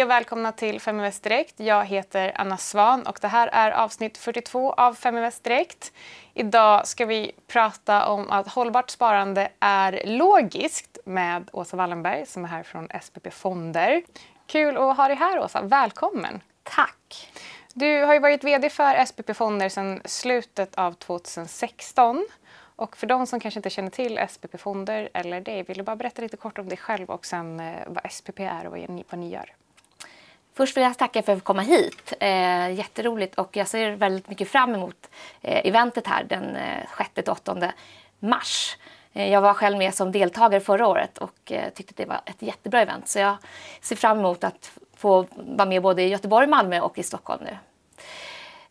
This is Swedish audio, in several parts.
Hej och välkomna till Feminvest Direkt. Jag heter Anna Svan och det här är avsnitt 42 av Feminvest Direkt. Idag ska vi prata om att hållbart sparande är logiskt med Åsa Wallenberg som är här från SPP Fonder. Kul att ha dig här Åsa, välkommen! Tack! Du har ju varit VD för SPP Fonder sedan slutet av 2016. Och för de som kanske inte känner till SPP Fonder eller dig, vill du bara berätta lite kort om dig själv och sen eh, vad SPP är och vad ni, vad ni gör? Först vill jag tacka för att komma hit. Eh, jätteroligt och jag ser väldigt mycket fram emot eh, eventet här den eh, 6-8 mars. Eh, jag var själv med som deltagare förra året och eh, tyckte att det var ett jättebra event så jag ser fram emot att få vara med både i Göteborg, Malmö och i Stockholm nu.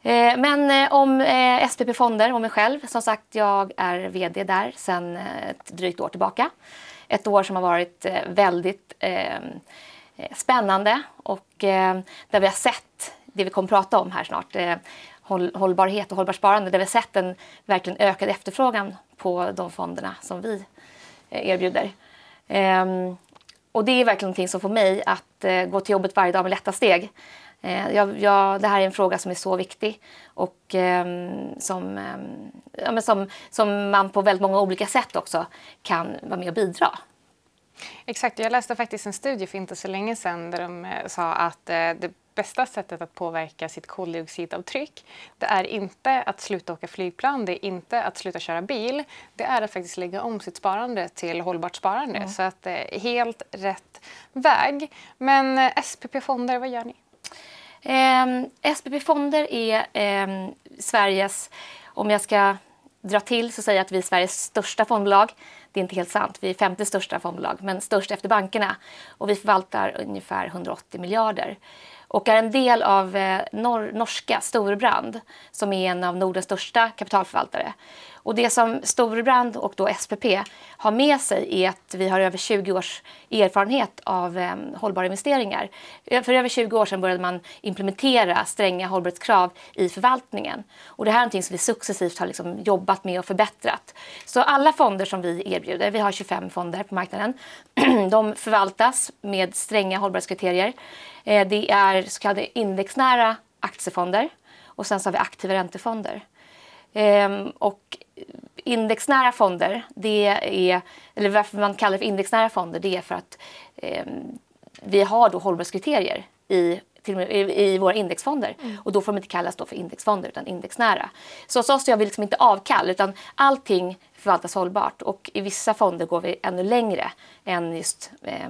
Eh, men eh, om eh, SPP Fonder och mig själv. Som sagt, jag är VD där sedan eh, ett drygt år tillbaka. Ett år som har varit eh, väldigt eh, Eh, spännande och eh, där vi har sett det vi kommer att prata om här snart. Eh, hållbarhet och hållbart sparande. Där vi har sett en verkligen ökad efterfrågan på de fonderna som vi erbjuder. Ehm, och det är verkligen någonting som får mig att gå till jobbet varje dag med lätta steg. Jag, jag, det här är en fråga som är så viktig och eh, som, eh, ja, som, som man på väldigt många olika sätt också kan vara med och bidra. Exakt, jag läste faktiskt en studie för inte så länge sedan där de eh, sa att eh, det bästa sättet att påverka sitt koldioxidavtryck det är inte att sluta åka flygplan, det är inte att sluta köra bil. Det är att faktiskt lägga om sitt sparande till hållbart sparande. Mm. Så att eh, helt rätt väg. Men SPP Fonder, vad gör ni? Eh, SPP Fonder är eh, Sveriges, om jag ska dra till så säger jag att vi är Sveriges största fondbolag. Det är inte helt sant, vi är femte största fondbolag, men störst efter bankerna. Och vi förvaltar ungefär 180 miljarder och är en del av eh, nor norska Storebrand som är en av Nordens största kapitalförvaltare. Och det som Storebrand och då SPP har med sig är att vi har över 20 års erfarenhet av eh, hållbara investeringar. För över 20 år sedan började man implementera stränga hållbarhetskrav i förvaltningen. Och det här är någonting som vi successivt har liksom jobbat med och förbättrat. Så alla fonder som vi erbjuder, vi har 25 fonder på marknaden, de förvaltas med stränga hållbarhetskriterier. Eh, det är så kallade indexnära aktiefonder och sen så har vi aktiva räntefonder. Ehm, och indexnära fonder, det är, eller varför man kallar det för indexnära fonder, det är för att ehm, vi har då hållbarhetskriterier i i, i våra indexfonder. Mm. Och då får de inte kallas då för indexfonder utan indexnära. Så hos oss gör vi liksom inte avkall utan allting förvaltas hållbart och i vissa fonder går vi ännu längre än just eh,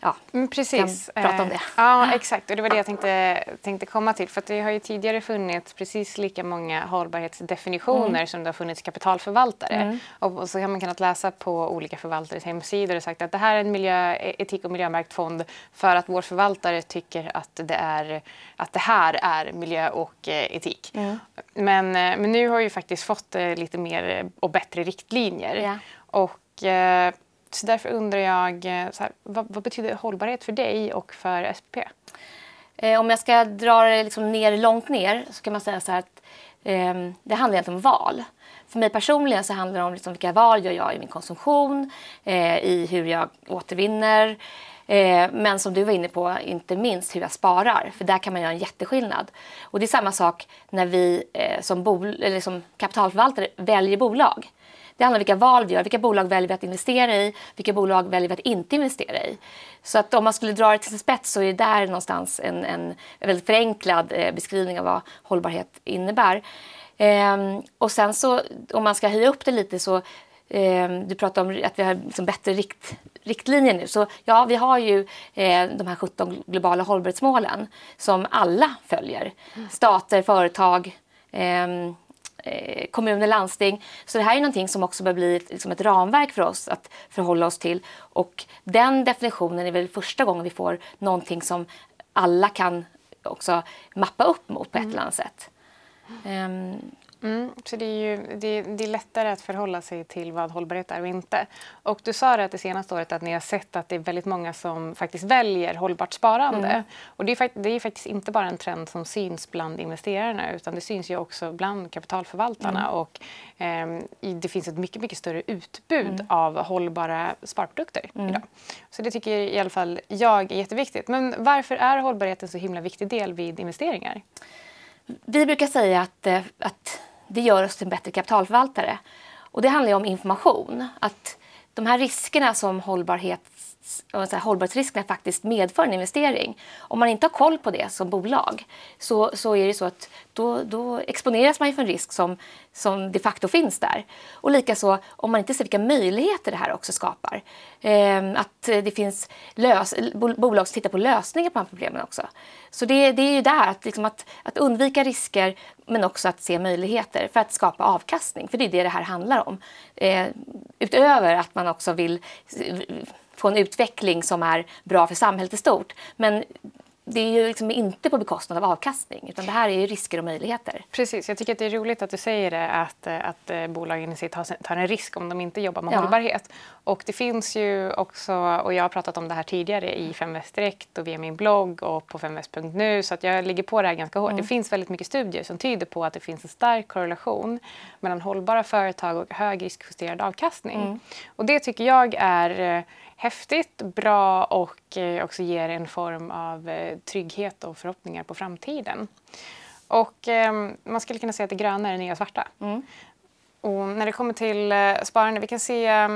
ja, mm, precis. kan prata om det. Eh, ja, exakt. Och det var det jag tänkte, tänkte komma till. För det har ju tidigare funnits precis lika många hållbarhetsdefinitioner mm. som det har funnits kapitalförvaltare. Mm. Och, och, så har man kunnat läsa på olika förvaltares hemsidor och sagt att det här är en miljö, etik och miljömärkt fond för att vår förvaltare tycker att det, är, att det här är miljö och eh, etik. Mm. Men, eh, men nu har vi faktiskt fått lite mer och bättre riktlinjer. Ja. Och så därför undrar jag, eh, så här, vad, vad, betyder hållbarhet för dig och för SPP? Eh, om jag ska dra det liksom ner långt ner så kan man säga så här att eh, det handlar egentligen om val. För mig personligen så handlar det om liksom vilka val gör jag i min konsumtion, eh, i hur jag återvinner, eh, men som du var inne på, inte minst hur jag sparar. För där kan man göra en jätteskillnad. Och det är samma sak när vi eh, som, bol- eller som kapitalförvaltare väljer bolag. Det handlar om vilka val vi gör, vilka bolag väljer vi att investera i, vilka bolag väljer vi att inte investera i. Så att om man skulle dra det till sin spets så är det där någonstans en, en väldigt förenklad eh, beskrivning av vad hållbarhet innebär. Ehm, och sen så om man ska höja upp det lite så ehm, du pratar om att vi har liksom bättre rikt, riktlinjer nu. Så ja, vi har ju eh, de här 17 globala hållbarhetsmålen som alla följer. Mm. Stater, företag, eh, Eh, kommuner, landsting. Så det här är någonting som också bör bli ett, liksom ett ramverk för oss att förhålla oss till. Och den definitionen är väl första gången vi får någonting som alla kan också mappa upp mot på ett mm. eller annat sätt. Um, Mm, så det är ju det, det, är lättare att förhålla sig till vad hållbarhet är och inte. Och du sa det att det senaste året att ni har sett att det är väldigt många som faktiskt väljer hållbart sparande. Mm. Och det är, det är faktiskt inte bara en trend som syns bland investerarna utan det syns ju också bland kapitalförvaltarna. Mm. Och eh, det finns ett mycket, mycket större utbud mm. av hållbara sparprodukter mm. idag. Så det tycker i alla fall jag är jätteviktigt. Men varför är hållbarhet en så himla viktig del vid investeringar? Vi brukar säga att, eh, att det gör oss till en bättre kapitalförvaltare. Och det handlar om information. Att de här riskerna som hållbarhets, hållbarhetsriskerna faktiskt medför en investering. Om man inte har koll på det som bolag så, så är det så att då, då exponeras man för en risk som, som de facto finns där. Och likaså om man inte ser vilka möjligheter det här också skapar. Eh, att det finns lös, bolag som tittar på lösningar på de här problemen också. Så det, det är ju där, att, liksom att, att undvika risker men också att se möjligheter för att skapa avkastning. För det är det det här handlar om. Eh, utöver att man också vill få en utveckling som är bra för samhället i stort. Men det är ju liksom inte på bekostnad av avkastning utan det här är ju risker och möjligheter. Precis, jag tycker att det är roligt att du säger det att, att eh, bolagen i sig tar, en risk om de inte jobbar med ja. hållbarhet. Och det finns ju också, och jag har pratat om det här tidigare i Femväst Direkt och via min blogg och på femväst.nu så att jag ligger på det här ganska hårt. Mm. Det finns väldigt mycket studier som tyder på att det finns en stark korrelation mellan hållbara företag och hög riskjusterad avkastning. Mm. Och det tycker jag är eh, häftigt, bra och eh, också ger en form av eh, trygghet och förhoppningar på framtiden. Och eh, man skulle kunna säga att det gröna är det nya svarta. Mm. Och när det kommer till sparande, vi kan se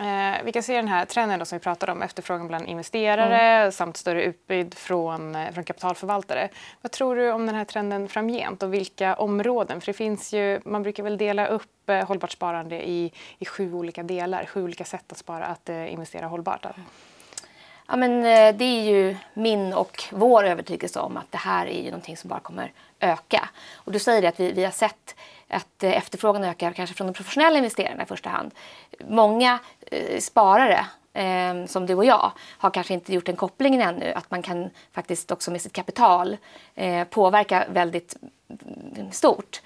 Eh, vi kan se den här trenden som vi pratade om, efterfrågan bland investerare mm. samt större utbud från, eh, från kapitalförvaltare. Vad tror du om den här trenden framgent och vilka områden? För det finns ju, man brukar väl dela upp eh, hållbart sparande i, i sju olika delar, sju olika sätt att spara, att eh, investera hållbart. Ja, men, eh, det är ju min och vår övertygelse om att det här är ju någonting som bara kommer öka. Och du säger det att vi, vi har sett att eh, efterfrågan ökar kanske från de professionella investerarna i första hand. Många eh, sparare eh, som du och jag har kanske inte gjort den kopplingen ännu att man kan faktiskt också med sitt kapital eh, påverka väldigt mm, stort.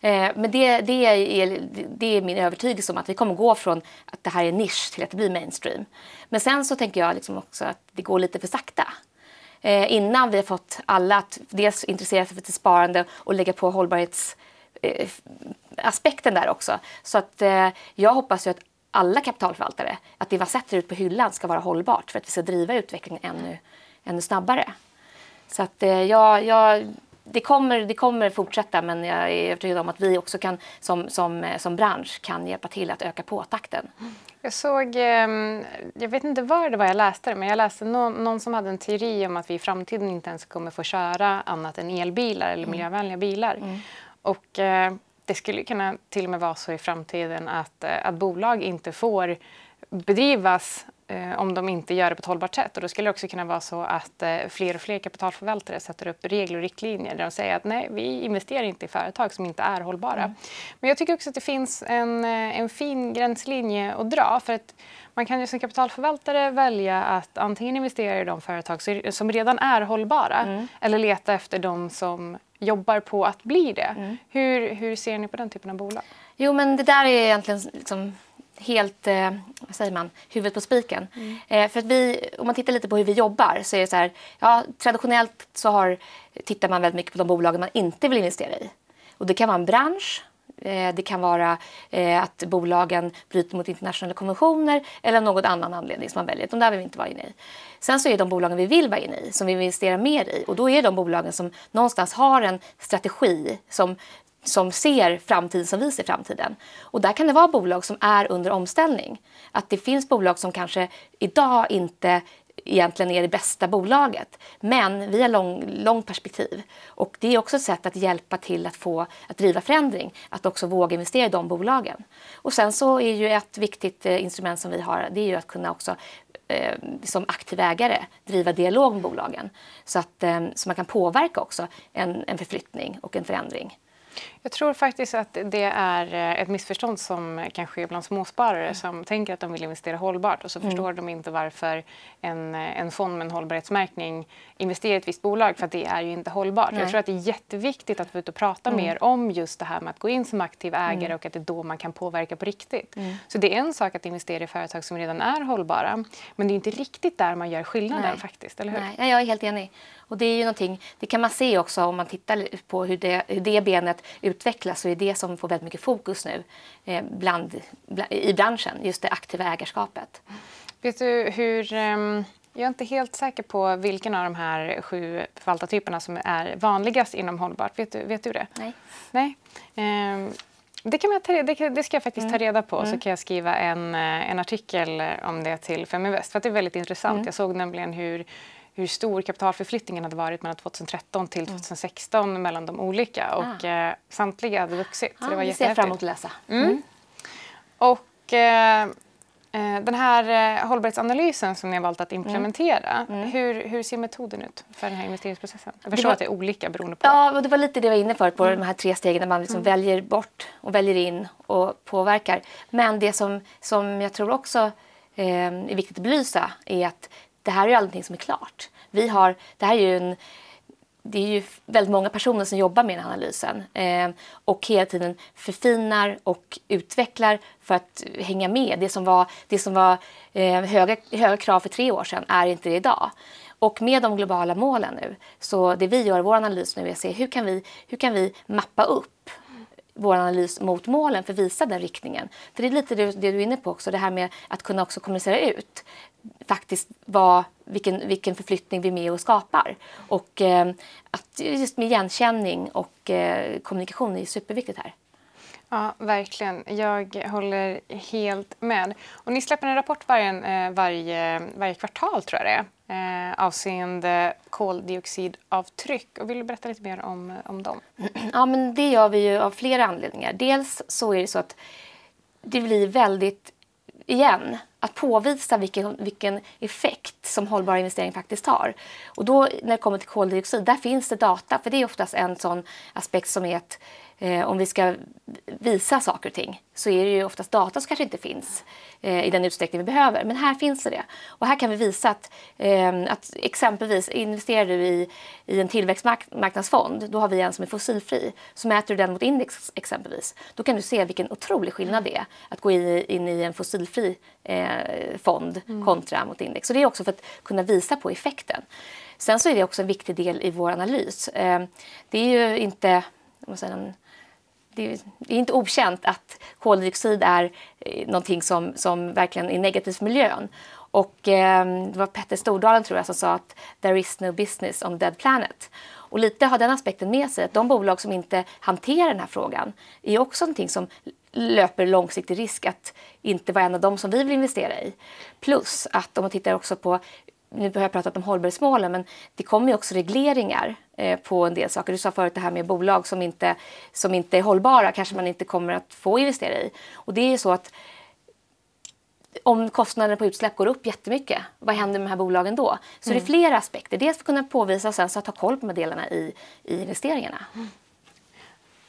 Eh, men det, det, är, det är min övertygelse om att vi kommer gå från att det här är nisch till att det blir mainstream. Men sen så tänker jag liksom också att det går lite för sakta. Eh, innan vi har fått alla att dels intressera sig för sitt sparande och lägga på hållbarhets eh, där också. Så att eh, jag hoppas ju att alla kapitalförvaltare, att det vi sätter ut på hyllan ska vara hållbart för att vi ska driva utvecklingen ännu, ännu snabbare. Så att eh, jag, jag det kommer, det kommer fortsätta men jag är övertygad om att vi också kan som, som, som bransch kan hjälpa till att öka på takten. Jag såg, ehm, jag vet inte var det var jag läste det, men jag läste någon, någon, som hade en teori om att vi i framtiden inte ens kommer få köra annat än elbilar eller mm. miljövänliga bilar. Mm. Och eh, det skulle kunna till och med vara så i framtiden att, eh, att bolag inte får bedrivas om de inte gör det på ett hållbart sätt. Och då skulle det också kunna vara så att eh, fler och fler kapitalförvaltare sätter upp regler och riktlinjer där de säger att nej, vi investerar inte i företag som inte är hållbara. Mm. Men jag tycker också att det finns en, eh, en fin gränslinje att dra. För att man kan ju som kapitalförvaltare välja att antingen investera i de företag som redan är hållbara mm. eller leta efter de som jobbar på att bli det. Mm. Hur, hur ser ni på den typen av bolag? Jo, men det där är egentligen liksom helt, eh, vad säger man, huvudet på spiken. Mm. Eh, för att vi, om man tittar lite på hur vi jobbar så är det så här, ja, traditionellt så har, tittar man väldigt mycket på de bolagen man inte vill investera i. Och det kan vara en bransch, eh, det kan vara eh, att bolagen bryter mot internationella konventioner eller någon annan anledning som man väljer. De där vill vi inte vara inne i. Sen så är det de bolagen vi vill vara inne i, som vi vill investera mer i. Och då är de bolagen som någonstans har en strategi som som ser framtiden som vi ser framtiden. Och där kan det vara bolag som är under omställning. Att det finns bolag som kanske idag inte egentligen är det bästa bolaget. Men vi har lång, lång perspektiv. Och det är också ett sätt att hjälpa till att få att driva förändring. Att också våga investera i de bolagen. Och sen så är ju ett viktigt eh, instrument som vi har, det är ju att kunna också eh, som aktiv ägare driva dialog med bolagen. Så att eh, så man kan påverka också en, en förflyttning och en förändring. Jag tror faktiskt att det är eh, ett missförstånd som kan ske bland småsparare mm. som tänker att de vill investera hållbart och så mm. förstår de inte varför en, eh, en fond med en hållbarhetsmärkning investerar i ett visst bolag för det är ju inte hållbart. Nej. Jag tror att det är jätteviktigt att få ut och prata mm. mer om just det här med att gå in som aktiv ägare mm. och att det är då man kan påverka på riktigt. Mm. Så det är en sak att investera i företag som redan är hållbara men det är inte riktigt där man gör skillnaden Nej. faktiskt, eller hur? Nej, jag är helt enig. Och det är ju någonting, det kan man se också om man tittar på hur det, hur det benet utvecklas så är det som får väldigt mycket fokus nu eh, bland, bland, i branschen, just det aktiva ägarskapet. Vet du hur um... Jag är inte helt säker på vilken av de här sju förvaltartyperna som är vanligast inom hållbart. Vet du, vet du det? Nej. Nej. Um, det, kan jag ta, det, det ska jag faktiskt ta mm. reda på mm. så kan jag skriva en, eh, en artikel om det till Feminvest för det är väldigt intressant. Mm. Jag såg nämligen hur hur stor kapitalförflyttningen hade varit mellan 2013 till 2016 mm. mellan de olika och ah. samtliga hade vuxit. Ah, så det var det ser jag fram emot att läsa. Mm. mm. Och eh, eh, den här eh, hållbarhetsanalysen som ni har valt att mm. implementera, mm. Hur, hur ser metoden ut för den här investeringsprocessen? Jag förstår var, att det är olika beroende på. Ja, och det var lite det jag var inne för på mm. de här tre stegen där man liksom väljer bort och väljer in och påverkar. Men det som, som jag tror också eh, är viktigt att belysa är att det här är ju allting som är klart. Vi har, det här är ju en, det är ju väldigt många personer som jobbar med den här analysen eh, och hela tiden förfinar och utvecklar för att hänga med. Det som var, det som var eh, höga, höga krav för tre år sedan är inte det idag. Och med de globala målen nu, så det vi gör i vår analys nu är att se hur kan vi, hur kan vi mappa upp vår analys mot målen för att visa den riktningen. För det är lite det, det du är inne på också, det här med att kunna också kommunicera ut faktiskt vad, vilken, vilken förflyttning vi är med och skapar. Och eh, att just med igenkänning och eh, kommunikation är superviktigt här. Ja, verkligen. Jag håller helt med. Och ni släpper en rapport varje, eh, varje, varje kvartal, tror jag det är eh, avseende koldioxidavtryck. Och vill du berätta lite mer om, eh, om dem? Ja, men det gör vi ju av flera anledningar. Dels så är det så att det blir väldigt, igen, att påvisa vilken, vilken effekt som hållbar investering faktiskt har. Och då när det kommer till koldioxid, där finns det data. För det är oftast en sån aspekt som är att eh, om vi ska visa saker och ting så är det ju oftast data som kanske inte finns eh, i den utsträckning vi behöver. Men här finns det det. Och här kan vi visa att, eh, att exempelvis investerar du i, i en tillväxtmarknadsfond, då har vi en som är fossilfri. Så mäter du den mot index exempelvis, då kan du se vilken otrolig skillnad det är att gå in, in i en fossilfri eh, fond mm. kontra mot index. Så det är också för att kunna visa på effekten. Sen så är det också en viktig del i vår analys. Ehm, det är ju inte en det är inte okänt att koldioxid är eh, någonting som, som verkligen är negativt för miljön. Och ehm, det var Petter Stordalen tror jag som sa att there is no business on dead planet. Och lite har den aspekten med sig att de bolag som inte hanterar den här frågan är också någonting som löper långsiktig risk att inte vara en av dem som vi vill investera i. Plus att om man tittar också på nu har jag pratat om hållbarhetsmålen, men det kommer ju också regleringar eh, på en del saker. Du sa förut det här med bolag som inte, som inte är hållbara kanske man inte kommer att få investera i. Och det är ju så att om kostnaderna på utsläpp går upp jättemycket, vad händer med de här bolagen då? Så mm. det är flera aspekter. Dels för att kunna påvisa och sen så att ha koll på de här delarna i, i investeringarna. Mm.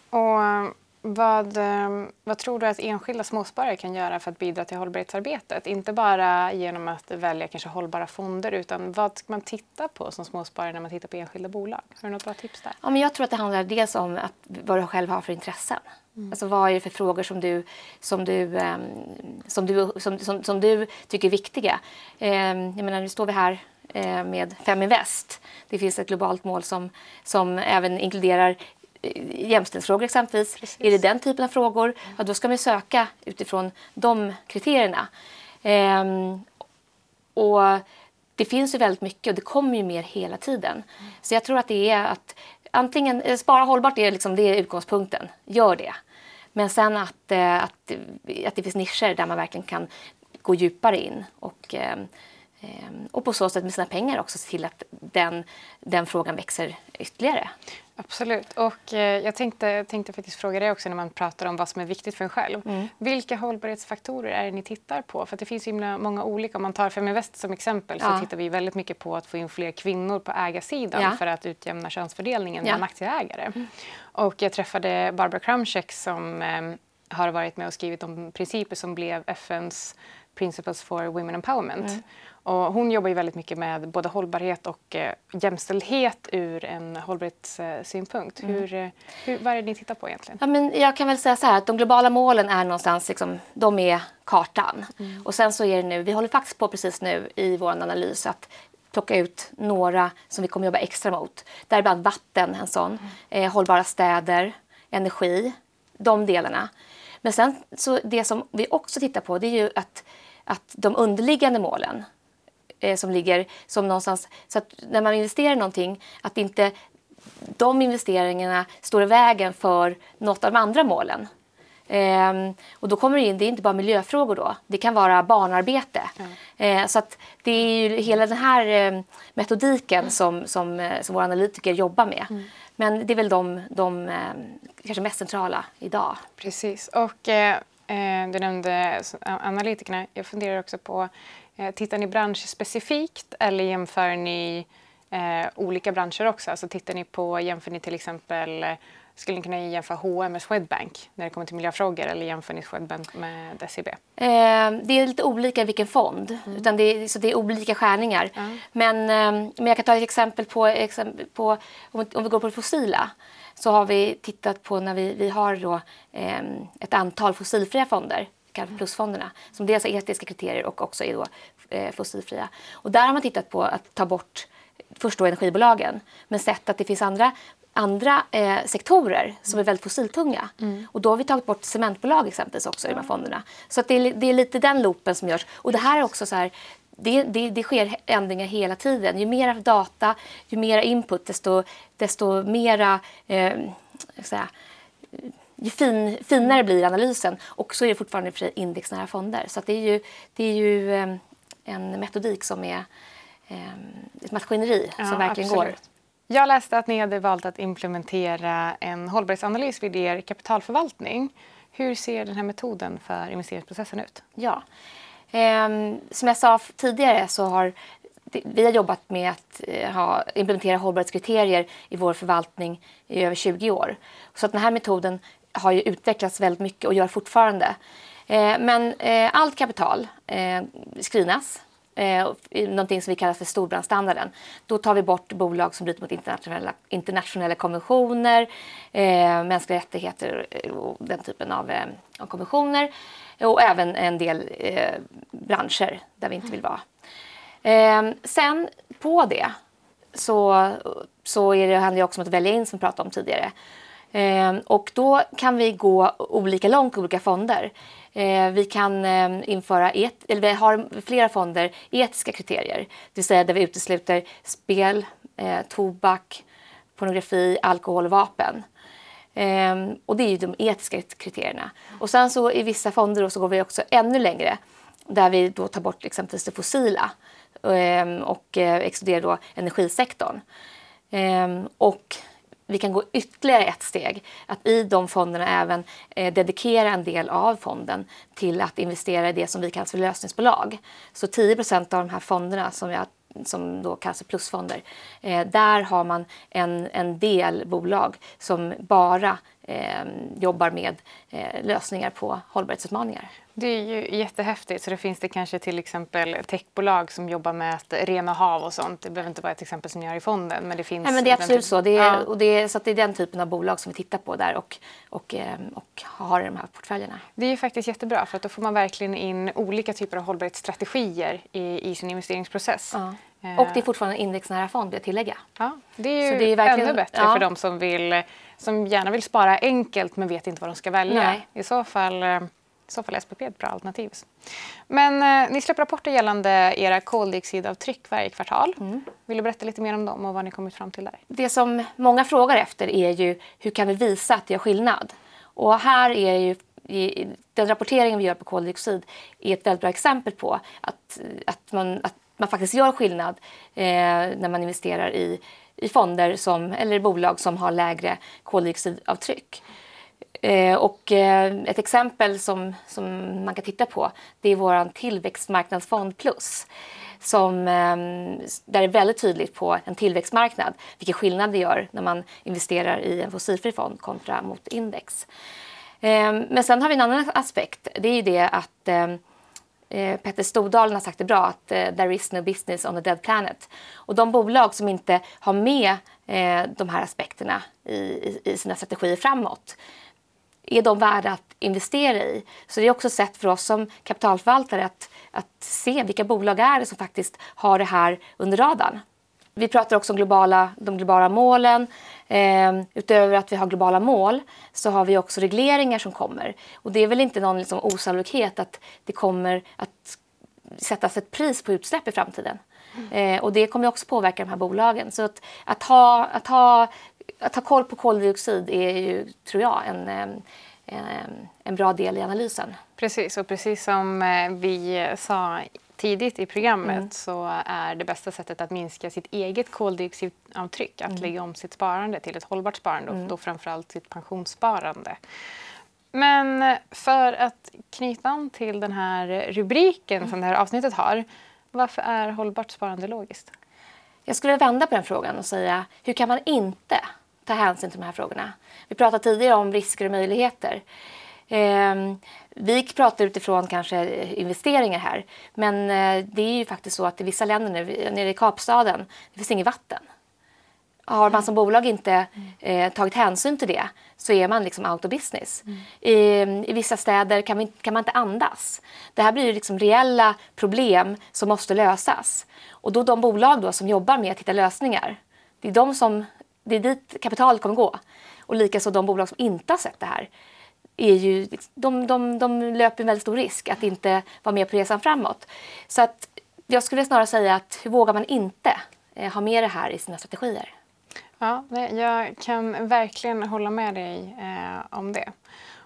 Och vad, ehm, vad tror du att enskilda småsparare kan göra för att bidra till hållbarhetsarbetet? Inte bara genom att välja kanske hållbara fonder utan vad ska man titta på som småsparare när man tittar på enskilda bolag? Har du något bra tips där? Ja, men jag tror att det handlar dels om att, vad du själv har för intressen. Mm. Alltså vad är det för frågor som du, som du, um, som du, som, som, som du tycker är viktiga? Um, jag menar, nu står vi här uh, med Feminvest. Det finns ett globalt mål som, som även inkluderar jämställdhetsfrågor exempelvis. Precis. Är det den typen av frågor, ja, då ska man söka utifrån de kriterierna. Ehm, och det finns ju väldigt mycket och det kommer ju mer hela tiden. Mm. Så jag tror att det är att antingen eh, spara hållbart, är liksom, det är utgångspunkten. Gör det. Men sen att, eh, att, att det finns nischer där man verkligen kan gå djupare in och, ehm, och på så sätt med sina pengar också se till att den, den frågan växer ytterligare. Absolut. Och eh, jag tänkte, tänkte faktiskt fråga dig också när man pratar om vad som är viktigt för en själv. Mm. Vilka hållbarhetsfaktorer är det ni tittar på? För det finns ju många olika. Om man tar Feminvest som exempel ja. så tittar vi väldigt mycket på att få in fler kvinnor på ägarsidan ja. för att utjämna könsfördelningen ja. bland aktieägare. Mm. Och jag träffade Barbara Krumchek som eh, har varit med och skrivit om principer som blev FNs Principles for Women Empowerment. Mm. Och hon jobbar ju väldigt mycket med både hållbarhet och eh, jämställdhet ur en hållbarhetssynpunkt. Mm. Hur, eh, hur, vad är det ni tittar på egentligen? Ja, men jag kan väl säga så här att de globala målen är någonstans, liksom, de är kartan. Mm. Och sen så är det nu, vi håller faktiskt på precis nu i vår analys att plocka ut några som vi kommer jobba extra mot. Däribland vatten, en sån. Mm. Eh, hållbara städer, energi, de delarna. Men sen så det som vi också tittar på det är ju att, att de underliggande målen eh, som ligger som någonstans... Så att när man investerar i någonting, att inte de investeringarna står i vägen för något av de andra målen. Eh, och då kommer det in, det är inte bara miljöfrågor då, det kan vara barnarbete. Mm. Eh, så att det är ju hela den här eh, metodiken mm. som, som, eh, som våra analytiker jobbar med. Mm. Men det är väl de, de ehm, kanske mest centrala idag. Precis. Och eh du nämnde analytikerna. Jag funderar också på, eh, tittar ni branschspecifikt eller jämför ni eh, olika branscher också? Alltså tittar ni på, jämför ni till exempel skulle ni kunna jämföra H&M med Swedbank när det kommer till miljöfrågor eller jämför ni Swedbank med SEB? Eh, det är lite olika vilken fond, mm. utan det är, så det är olika skärningar. Mm. Men, eh, men jag kan ta ett exempel på, exempel på om, om vi går på det fossila så har vi tittat på när vi, vi har då, eh, ett antal fossilfria fonder plusfonderna, som dels har etiska kriterier och också är då, eh, fossilfria. Och där har man tittat på att ta bort först då energibolagen, men sett att det finns andra andra eh, sektorer som är väldigt fossiltunga. Mm. Och då har vi tagit bort cementbolag exempelvis också i de här fonderna. Så att det, är, det är lite den loopen som görs. Och det här är också så här, det, det, det, sker ändringar hela tiden. Ju mer data, ju mer input, desto, desto mera... Eh, säga, ju fin, finare blir analysen. Och så är det fortfarande för indexnära fonder. Så det är ju, det är ju eh, en metodik som är eh, ett maskineri ja, som verkligen absolut. går. Jag läste att ni hade valt att implementera en hållbarhetsanalys vid er kapitalförvaltning. Hur ser den här metoden för investeringsprocessen ut? Ja, Ehm, som jag sa tidigare så har vi har jobbat med att eh, ha, implementera hållbarhetskriterier i vår förvaltning i över 20 år. Så att den här metoden har ju utvecklats väldigt mycket och gör fortfarande. Ehm, men eh, allt kapital eh, screenas någonting som vi kallar för storbrandstandarden. Då tar vi bort bolag som bryter mot internationella, internationella konventioner, eh, mänskliga rättigheter och den typen av, eh, av konventioner. Och även en del eh, branscher där vi inte vill vara. Eh, sen på det så, så är det, handlar det också om att välja in som vi pratade om tidigare. Eh, och då kan vi gå olika långt i olika fonder. Eh, vi kan eh, införa, et, eller vi har flera fonder, etiska kriterier. Det vill säga där vi utesluter spel, eh, tobak, pornografi, alkohol och vapen. Ehm, och det är ju de etiska kriterierna. Och sen så i vissa fonder så går vi också ännu längre där vi då tar bort liksom exempelvis det fossila ehm, och eh, exkluderar då energisektorn. Ehm, och vi kan gå ytterligare ett steg. Att i de fonderna även eh, dedikera en del av fonden till att investera i det som vi kallar för lösningsbolag. Så 10% av de här fonderna som jag som då kallas plusfonder. Eh, där har man en, en del bolag som bara eh, jobbar med eh, lösningar på hållbarhetsutmaningar. Det är ju jättehäftigt. Så det finns det kanske till exempel techbolag som jobbar med att rena hav och sånt. Det behöver inte vara ett exempel som ni har i fonden. Men det finns Nej, men det är absolut så. Det är, ja. och det är, så det är den typen av bolag som vi tittar på där och, och, ehm, och har i de här portföljerna. Det är ju faktiskt jättebra för att då får man verkligen in olika typer av hållbarhetsstrategier i, i sin investeringsprocess. Ja. Och det är fortfarande en indexnära fond, vill jag tillägga. Ja, det är ju det är verkligen, ännu bättre ja. för de som, vill, som gärna vill spara enkelt men vet inte vad de ska välja. Nej. I så fall eh, i så fall är SPP ett bra alternativ. Men eh, ni släpper rapporter gällande era koldioxidavtryck varje kvartal. Mm. Vill du berätta lite mer om dem och vad ni kommit fram till där? Det som många frågar efter är ju hur kan vi visa att det gör skillnad? Och här är ju den rapporteringen vi gör på koldioxid är ett väldigt bra exempel på att, att, man, att man faktiskt gör skillnad eh, när man investerar i, i fonder som, eller i bolag som har lägre koldioxidavtryck. Eh, och eh, ett exempel som, som man kan titta på det är vår tillväxtmarknadsfond Plus. Som, eh, där det är väldigt tydligt på en tillväxtmarknad vilken skillnad det gör när man investerar i en fossilfri fond kontra mot index. Eh, men sen har vi en annan aspekt. Det är ju det att ehm, eh, Petter Stordalen har sagt det bra att eh, there is no business on a dead planet. Och de bolag som inte har med eh, de här aspekterna i, i, i sina strategier framåt är de värda att investera i? Så det är också ett sätt för oss som kapitalförvaltare att, att se vilka bolag är det som faktiskt har det här under radarn. Vi pratar också om globala, de globala målen. Eh, utöver att vi har globala mål så har vi också regleringar som kommer. Och det är väl inte någon liksom osannolikhet att det kommer att sättas ett pris på utsläpp i framtiden. Mm. Eh, och det kommer också påverka de här bolagen. Så att, att, ha, att ha att ha koll på koldioxid är ju, tror jag, en, en, en bra del i analysen. Precis, och precis som eh, vi sa tidigt i programmet mm. så är det bästa sättet att minska sitt eget koldioxidavtryck att mm. lägga om sitt sparande till ett hållbart sparande mm. och då framförallt sitt pensionssparande. Men för att knyta an till den här rubriken som det här avsnittet har, varför är hållbart sparande logiskt? Jag skulle vända på den frågan och säga, hur kan man inte ta hänsyn till de här frågorna. Vi pratade tidigare om risker och möjligheter. Eh, vi pratar utifrån kanske investeringar här, men eh, det är ju faktiskt så att i vissa länder, nu, nere i Kapstaden, det finns inget vatten. Har man som bolag inte eh, tagit hänsyn till det så är man liksom out of business. Mm. I, I, vissa städer kan, vi, kan, man inte andas. Det här blir ju liksom reella problem som måste lösas. Och då de bolag då som jobbar med att hitta lösningar, det är de som det är dit kapitalet kommer gå. Och likaså de bolag som inte har sett det här är ju, de, de, de löper en väldigt stor risk att inte vara med på resan framåt. Så att jag skulle snarare säga att hur vågar man inte eh, ha med det här i sina strategier? Ja, jag kan verkligen hålla med dig eh, om det.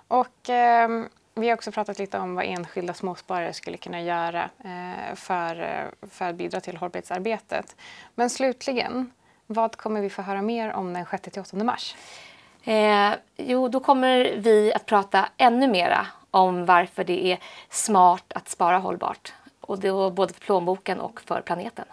Och eh, vi har också pratat lite om vad enskilda småsparare skulle kunna göra eh, för, eh, för att bidra till hållbarhetsarbetet. Men slutligen, vad kommer vi få höra mer om den 6-8 mars? Eh, jo, då kommer vi att prata ännu mera om varför det är smart att spara hållbart. Och det både för plånboken och för planeten.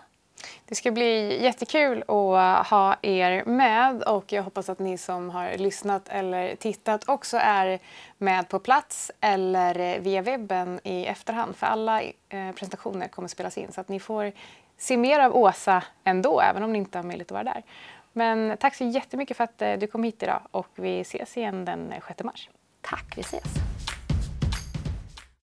Det ska bli jättekul att ha er med och jag hoppas att ni som har lyssnat eller tittat också är med på plats eller via webben i efterhand för alla eh, presentationer kommer spelas in så att ni får se mer av Åsa ändå, även om ni inte har möjlighet att vara där. Men tack så jättemycket för att eh, du kom hit idag och vi ses igen den 6 mars. Tack, vi ses.